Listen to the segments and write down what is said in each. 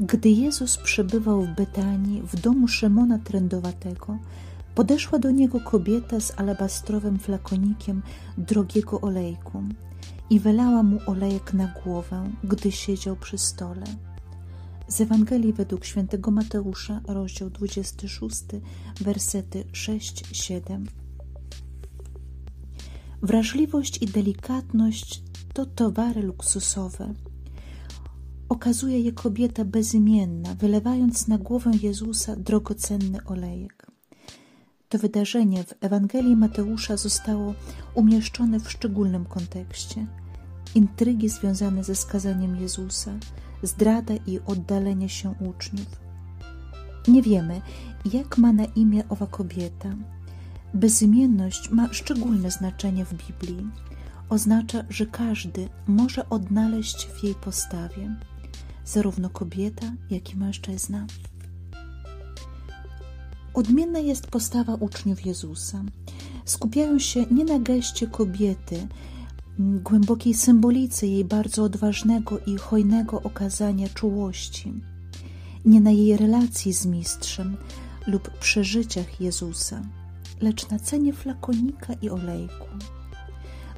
Gdy Jezus przebywał w Betanii, w domu Szymona Trędowatego, podeszła do niego kobieta z alabastrowym flakonikiem drogiego olejku i wylała mu olejek na głowę, gdy siedział przy stole. Z Ewangelii według świętego Mateusza, rozdział 26, wersety 6-7. Wrażliwość i delikatność to towary luksusowe. Okazuje je kobieta bezimienna, wylewając na głowę Jezusa drogocenny olejek. To wydarzenie w Ewangelii Mateusza zostało umieszczone w szczególnym kontekście. Intrygi związane ze skazaniem Jezusa, zdrada i oddalenie się uczniów. Nie wiemy, jak ma na imię owa kobieta. Bezimienność ma szczególne znaczenie w Biblii. Oznacza, że każdy może odnaleźć w jej postawie, zarówno kobieta, jak i mężczyzna. Odmienna jest postawa uczniów Jezusa. Skupiają się nie na geście kobiety, głębokiej symbolice jej bardzo odważnego i hojnego okazania czułości, nie na jej relacji z mistrzem lub przeżyciach Jezusa, lecz na cenie flakonika i olejku.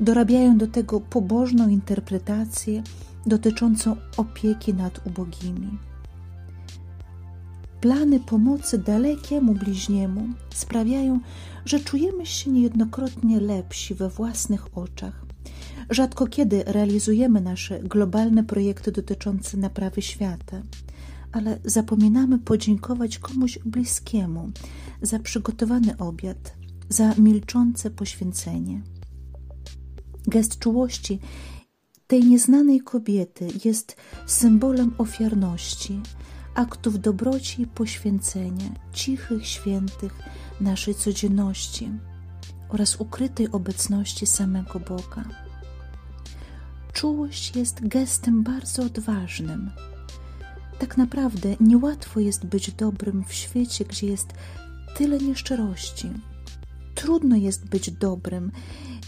Dorabiają do tego pobożną interpretację dotyczącą opieki nad ubogimi. Plany pomocy dalekiemu bliźniemu sprawiają, że czujemy się niejednokrotnie lepsi we własnych oczach. Rzadko kiedy realizujemy nasze globalne projekty dotyczące naprawy świata, ale zapominamy podziękować komuś bliskiemu za przygotowany obiad, za milczące poświęcenie. Gest czułości tej nieznanej kobiety jest symbolem ofiarności, aktów dobroci i poświęcenia, cichych, świętych naszej codzienności oraz ukrytej obecności samego Boga. Czułość jest gestem bardzo odważnym. Tak naprawdę niełatwo jest być dobrym w świecie, gdzie jest tyle nieszczerości. Trudno jest być dobrym,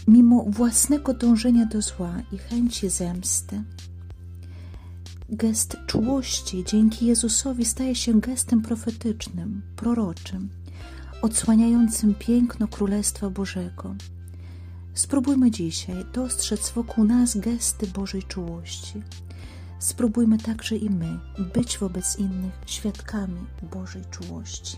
mimo własnego dążenia do zła i chęci zemsty. Gest czułości dzięki Jezusowi staje się gestem profetycznym, proroczym, odsłaniającym piękno Królestwa Bożego. Spróbujmy dzisiaj dostrzec wokół nas gesty Bożej czułości. Spróbujmy także i my być wobec innych świadkami Bożej czułości.